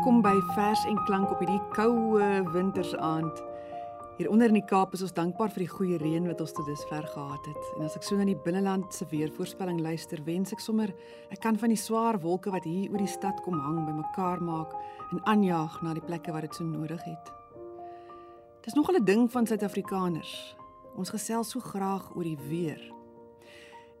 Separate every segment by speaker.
Speaker 1: Welkom by Vers en Klank op hierdie koue wintersaand. Hier onder in die Kaap is ons dankbaar vir die goeie reën wat ons tot dusver gehad het. En as ek so na die binneland se weervoorspelling luister, wens ek sommer ek kan van die swaar wolke wat hier oor die stad kom hang bymekaar maak en aanjaag na die plekke waar dit so nodig het. Dis nogal 'n ding van Suid-Afrikaners. Ons gesels so graag oor die weer.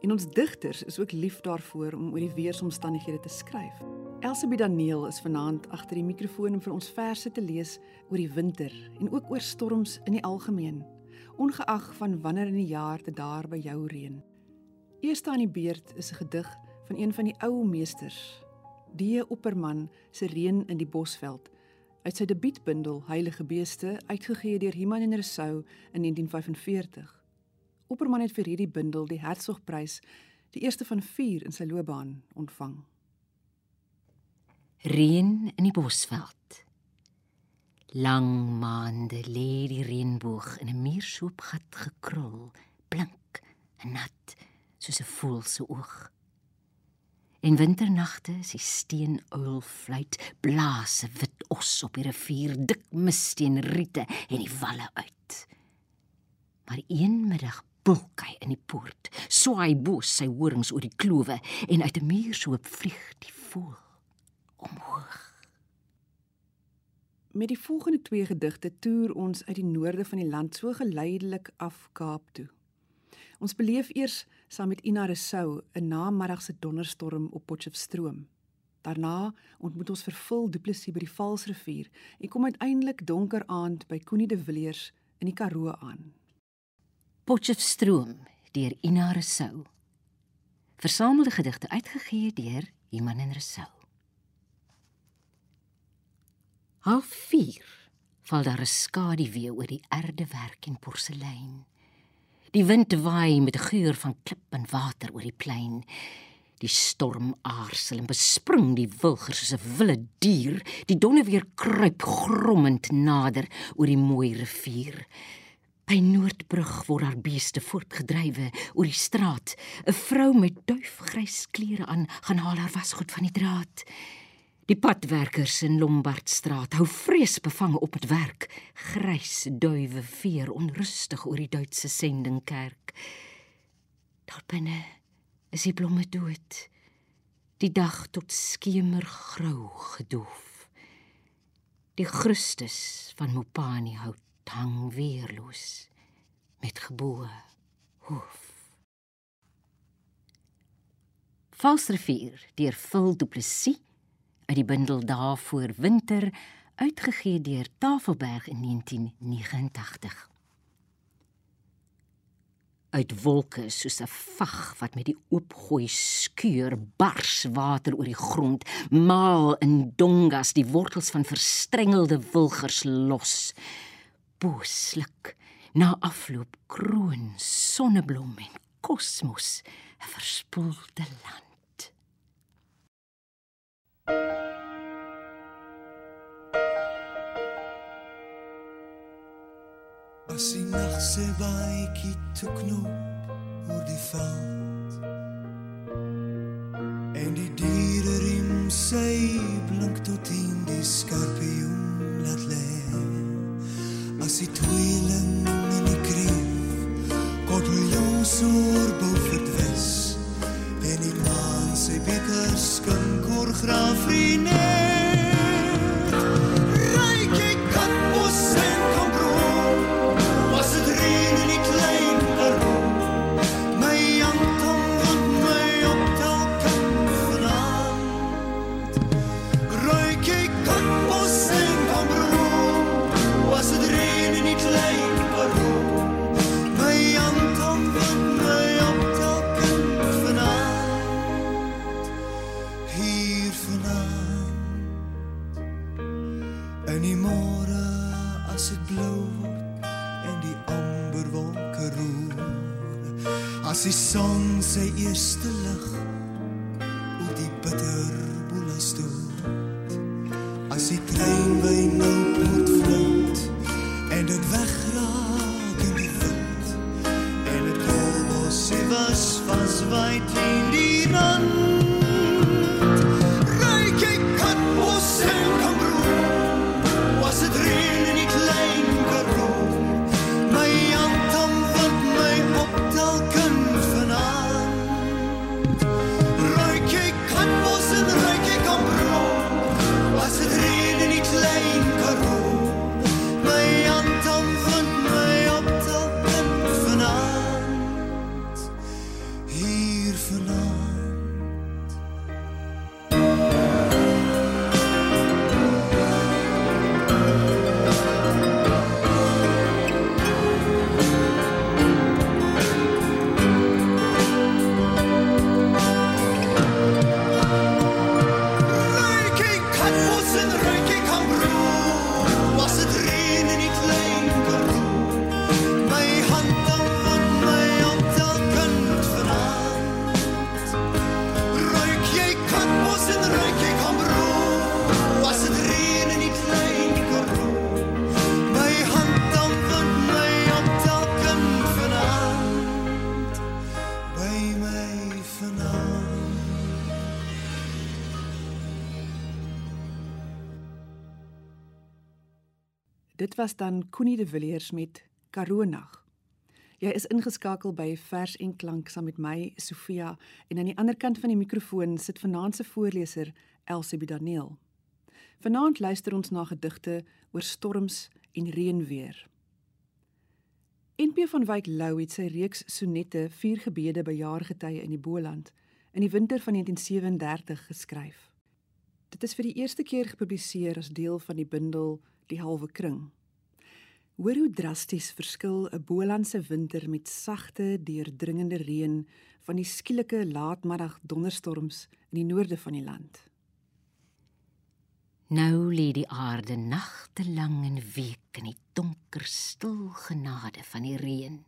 Speaker 1: En ons digters is ook lief daarvoor om oor die weeromstandighede te skryf. Elsabie Daniel is vanaand agter die mikrofoon om vir ons verse te lees oor die winter en ook oor storms in die algemeen, ongeag van wanneer in die jaar dit daar by jou reën. Eerste aan die beurt is 'n gedig van een van die ou meesters, Die Opperman se Reën in die Bosveld uit sy debuutbundel Heilige Beeste uitgegee deur Iman en Rousseau in 1945. Opperman het vir hierdie bundel die Hertzogprys, die eerste van 4 in sy loopbaan, ontvang.
Speaker 2: Reën in die bosveld. Lang maande lê die reënboog in 'n muurshoopgat gekrul, blink en nat soos 'n voël se oog. In winternagte is die steenuil fluit, blaas 'n wit os op die rivier, dik missteen riete en die walle uit. Maar een middag bulk hy in die poort, swaai bo sy horings oor die klowe en uit 'n muurshoop vlieg die voël omhoog.
Speaker 1: Met die volgende twee gedigte toer ons uit die noorde van die land so geleidelik af Kaap toe. Ons beleef eers saam met Ina Resou 'n namiddagse donderstorm op Potchefstroom. Daarna ontmoet ons vervul Duplessis by die Valsrivier en kom uiteindelik donker aand by Koenie de Villiers in die Karoo aan.
Speaker 2: Potchefstroom deur Ina Resou. Versamelde gedigte uitgegee deur Iman en Resou. Half 4 val daar 'n skaduwee oor die erdewerk en porselein. Die wind waai met 'n geur van klip en water oor die plein. Die storm aarsel en bespring die wilger soos 'n wilde dier. Die donne weer kruip grommend nader oor die mooi rivier. By Noordbrug word daar beeste voortgedrywe oor die straat. 'n Vrou met duifgrys klere aan gaan haal haar wasgoed van die draad. Die padwerkers in Lombardstraat hou vreesbevange op met werk. Grys duwe veer onrustig oor die Duitse sendingkerk. Daar binne is die blomme dood. Die dag tot skemergrou gedoof. Die Christus van Mopani hout hang weerloos met geboue hoof. Valsrivier deur Phil Du Plessis uit die bundel daarvoor winter uitgegee deur Tafelberg in 1989 uit wolke soos 'n vag wat met die oopgooi skuur bars water oor die grond maal in dongas die wortels van verstrengelde wilgers los. Booslik na afloop kroon sonneblom en kosmos 'n verspoelde land
Speaker 3: As die nag se baadjie toe knop oor die veld En die diere riem sy blink tot in die skorpioen laat lê As die tweeling son sy eerste was
Speaker 1: dan Connie de Villiers met Karonag. Jy is ingeskakel by Vers en Klank saam met my Sofia en aan die ander kant van die mikrofoon sit vanaand se voorleser Elsie Daniel. Vanaand luister ons na gedigte oor storms en reënweer. NP van Wyk Lou het sy reeks sonette Vier gebede by jaargetye in die Boland in die winter van 1937 geskryf. Dit is vir die eerste keer gepubliseer as deel van die bundel Die Halwe Kring. Hoor hoe drasties verskil 'n Bolandse winter met sagte, deurdringende reën van die skielike laatmiddag donderstorms in die noorde van die land.
Speaker 2: Nou lê die aarde nagte lank en week in die donker stil genade van die reën.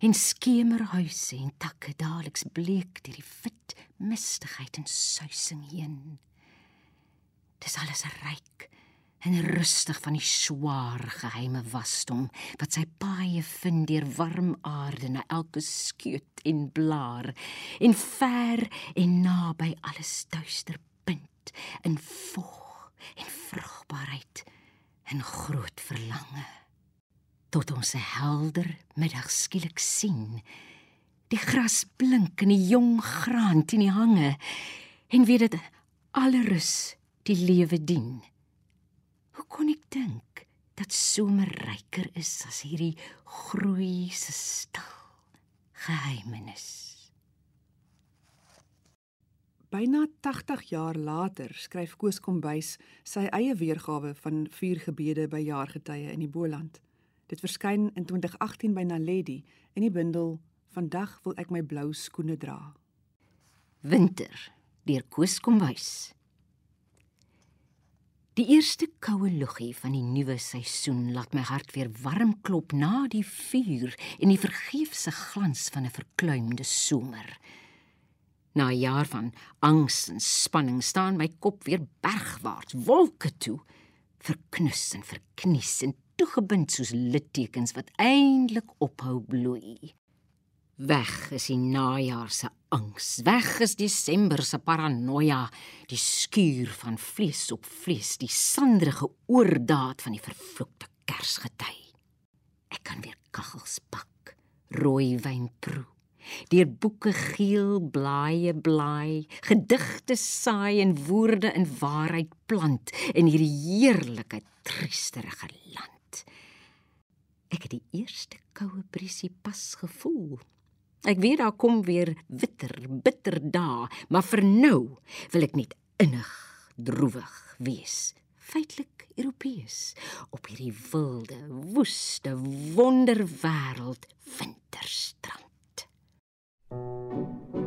Speaker 2: En skemerhuise en takke daaliks bleek deur die wit mistigheid en suising heen. Dis alles ryk en rustig van die swaar geheime wasdom wat sy paaie vind deur warm aarde na elke skeut en blaar en ver en naby alles duister punt in vog en vrugbaarheid en groot verlange tot ons 'n helder middag skielik sien die gras blink in die jong graan teen die hange en weet dit alle rus die lewe dien. Hoe kon ek dink dat somer ryker is as hierdie groei se stil geheimenis?
Speaker 1: Byna 80 jaar later skryf Koos Kombuis sy eie weergawe van vier gebede by jaargetye in die Boland. Dit verskyn in 2018 by Naledi in die bundel Vandag wil ek my blou skoene dra.
Speaker 2: Winter deur Koos Kombuis. Die eerste koue luggie van die nuwe seisoen laat my hart weer warm klop na die vuur en die vergeefse glans van 'n verkluimde somer. Na 'n jaar van angs en spanning staan my kop weer bergwaarts, wolke toe, verknus en verknies en toegebind soos littekens wat eindelik ophou bloei. Weg is die najaar se angs, weg is Desember se paranoia, die skuur van vlees op vlees, die sandrige oordaat van die vervloekte Kersgety. Ek kan weer kaggels bak, rooi wyn proe, deur boeke geel blaaie blaai, gedigte saai en woorde in waarheid plant in hierdie heerlike triesterige land. Ek het die eerste koue briesie pas gevoel. Ek weet daar kom weer witter, bitter dae, maar vir nou wil ek net innig droewig wees. Feitelik Europees op hierdie wilde, woeste wonderwêreld winterstrand. Thank you.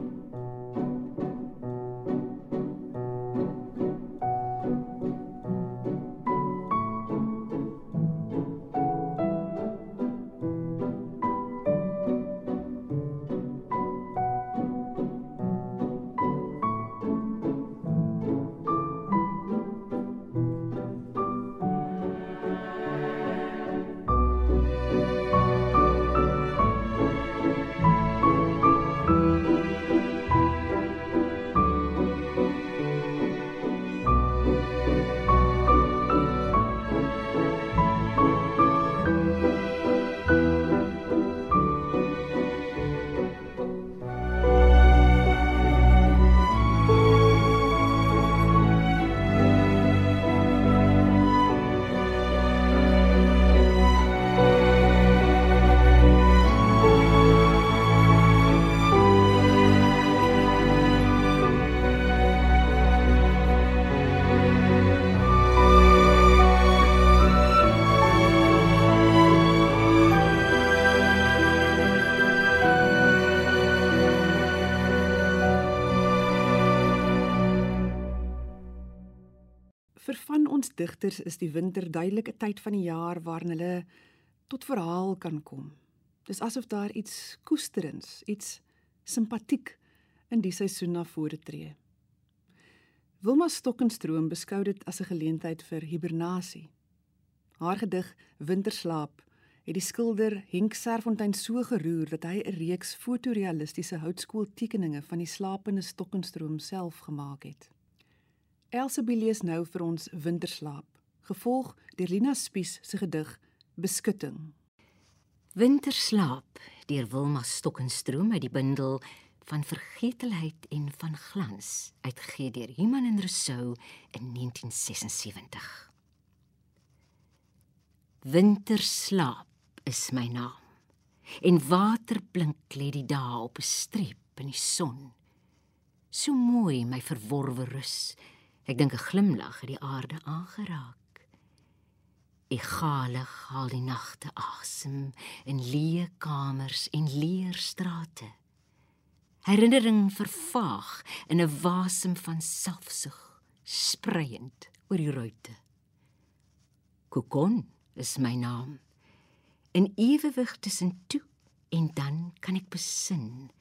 Speaker 1: Digters is die winter duidelike tyd van die jaar waarin hulle tot verhaal kan kom. Dis asof daar iets koesterends, iets simpatiek in die seisoen na vore tree. Wilma Stokkenstroom beskou dit as 'n geleentheid vir hibernasie. Haar gedig Winterslaap het die skilder Henk Serfontein so geroer dat hy 'n reeks fotorealistiese houtskooltekeninge van die slapende Stokkenstroom self gemaak het. Elsabie lees nou vir ons Winterslaap, gevolg deur Lina Spies se gedig Beskutting.
Speaker 2: Winterslaap deur Wilma Stokkenstroom uit die bundel van vergetelheid en van glans uitgegee deur Iman en Rousseau in 1976. Winterslaap is my naam. En waterblink lê die dae op 'n streep in die son. So mooi my verworwe rus. Ek dink 'n glimlag het die aarde aangeraak. Egalig haal die nagte asem in leë kamers en leer strate. Herinnering vervaag in 'n wasem van selfsug, spreiend oor die ruite. Kokon is my naam. In ewewig tussen toe en dan kan ek besin.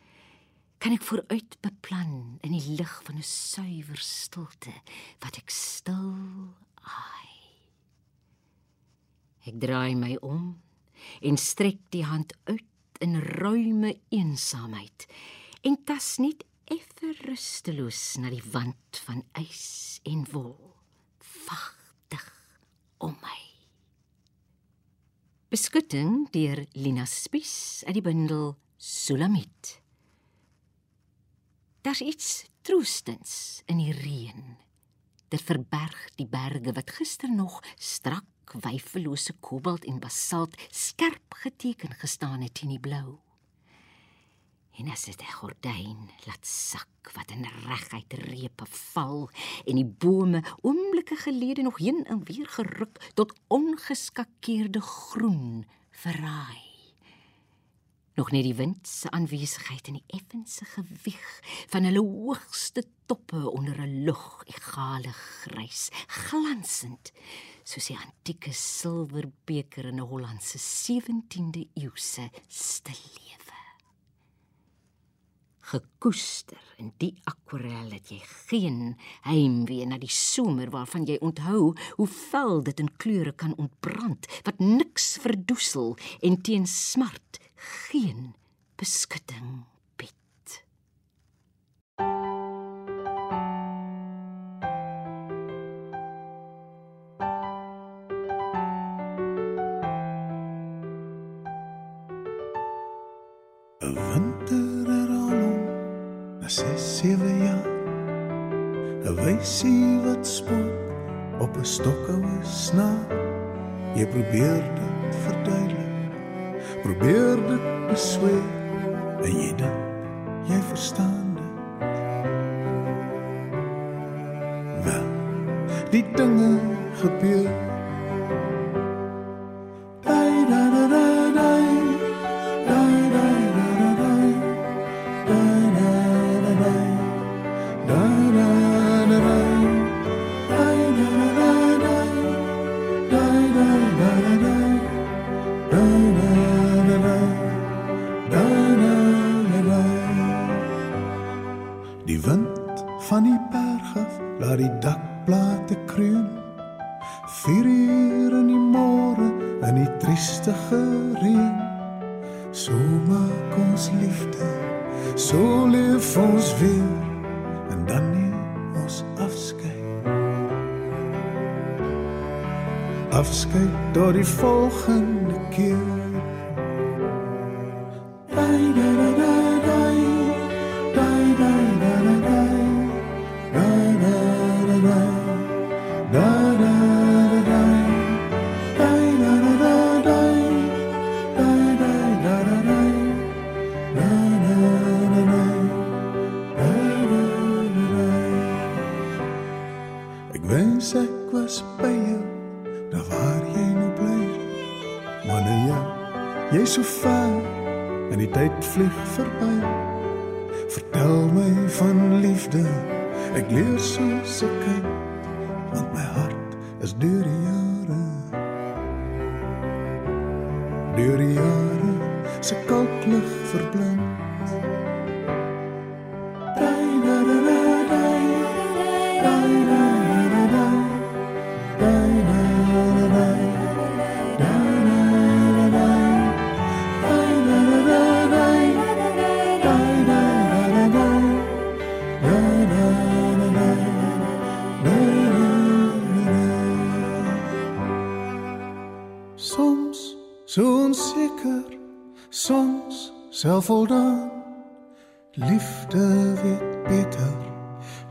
Speaker 2: Kan ek vooruit beplan in die lig van 'n suiwer stilte wat ek stil ai. Ek draai my om en strek die hand uit in ruime eensaamheid en tas net effe rusteloos na die wand van ys en wol wagtig om my beskutting deur Lina Spies uit die bundel Sulamit Daar's iets troostends in die reën dit verberg die berge wat gister nog strak wyfelose kobalt en basalt skerp geteken gestaan het in die blou. En as dit 'n gordyn laat sak wat in reguit repe val en die bome oomblikke gelede nog heen en weer geruk tot ongeskakeerde groen verraai nog net die wind se aanwesigheid en die effense gewig van hulle hoogste toppe onder 'n lug egale grys glansend soos die antieke silwerbeker in 'n Hollandse 17de eeuse stillewe gekoester in die akwarel het jy geen heimwee na die somer waarvan jy onthou hoe vel dit in kleure kan ontbrand wat niks verdoesel en teen smart geen beskutting bied.
Speaker 4: Winter er al om, na ses, sewe jaar. Een wysie wat spook op een stokouwe snaar. Jy probeer dit verduidelik probeer dit besweer en jy dink jy verstaan dit. Wel die dinge gebeur Die wind van die berg af laat die dakplate kreun. Vier uur in die môre in die trieste reën. So maak ons liefde, so leef ons weer en dan neem ons afskeid. Afskeid tot die volgende keer. safely selfvoldaan. Liefde weet beter,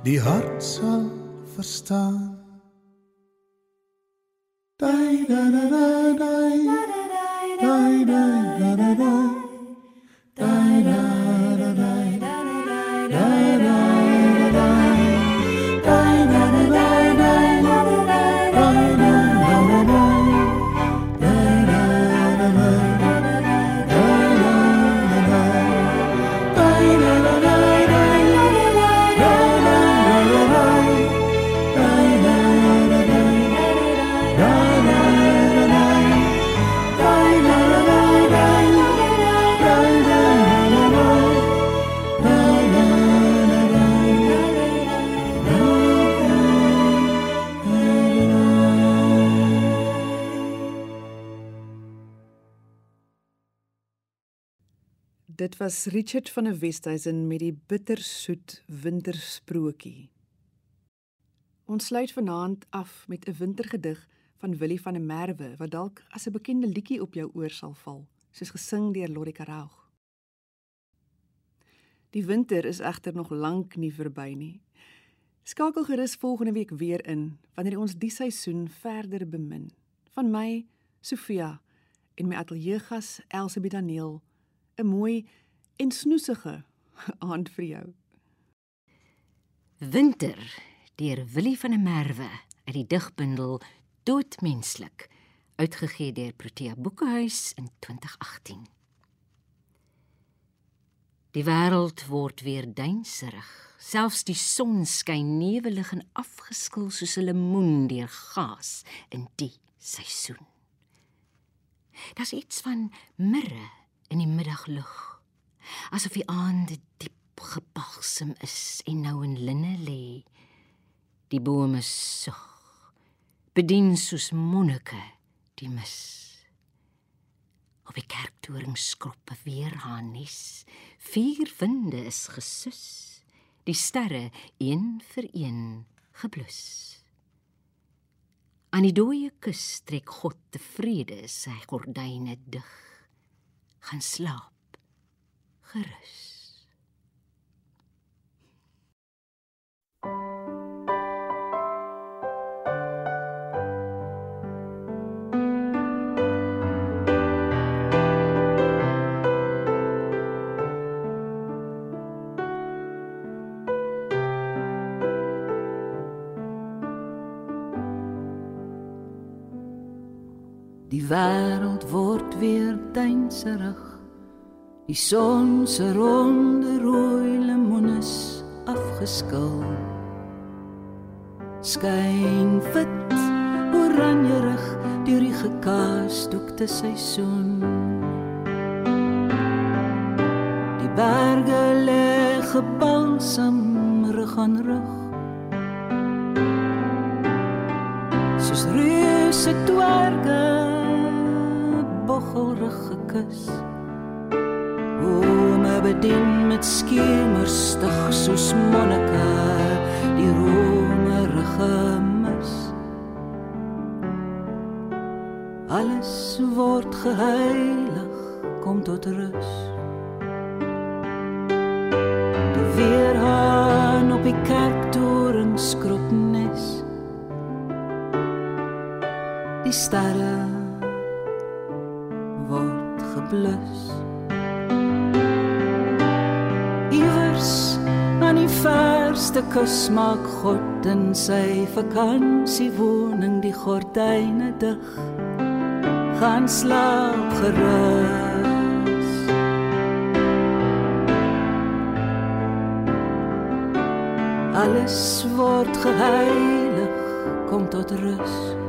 Speaker 4: die hart sal verstaan. Dai da da da dai dai dai da da dai
Speaker 1: Dit was Richard van der Westhuizen met die bittersoet wintersprokie. Ons sluit vanaand af met 'n wintergedig van Willie van der Merwe wat dalk as 'n bekende liedjie op jou oor sal val, soos gesing deur Lottie Karaug. Die winter is egter nog lank nie verby nie. Skakel gerus volgende week weer in wanneer ons die seisoen verder bemin. Van my, Sofia en my ateljeegas Elsabie Daniel 'n mooi en snoesige aand vir jou.
Speaker 2: Winter deur Willie van der Merwe uit die digbundel Doodmenslik uitgegee deur Protea Boekehuis in 2018. Die wêreld word weer duinserig. Selfs die son skyn nevelig en afgeskil soos 'n lemoen deur gas in die seisoen. Daar's iets van mirre in die middaglug. Asof die aande diep gebalsem is en nou in linne lê. Die bome sug. Bedien soos monnike die mis. Op die kerktoring skroppe weer haar nes. Vier winde is gesus. Die sterre een vir een geblus. Aan die dooie kus trek God tevrede sy gordyne dig gaan slaap. Gerus
Speaker 5: wêreld word weer duinserig. Die son se ronde rooi lemoenes afgeskil. Skyn wit oranjerig deur die gekaasdoekte seisoen. Die berge lê gebalsam rug aan rug. Soos reuse dwerge boggelrig gekus. Ome bedien met skemerstig soos monnike die romerige mis. Alles word geheilig, kom tot rus. Die weerhaan op die kerktoren skrob nes. Die sterre geblus. Iewers aan die verste kus maak God in sy vakansiewoning die gordyne dig. Gaan slaap gerus. Alles word geheilig, kom tot rus.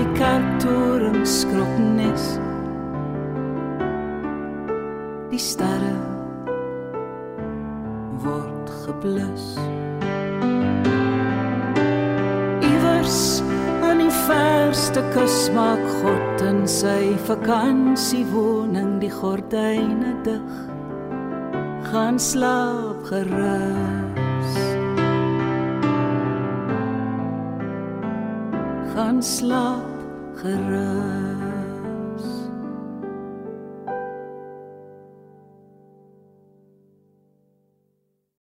Speaker 5: Weerhaan op die kerktoren skrob nes. Die sterre word geblus. Iewers aan die verste kus maak God in sy vakansiewoning die gordyne dig. Gaan slaap gerus. Slaap gerus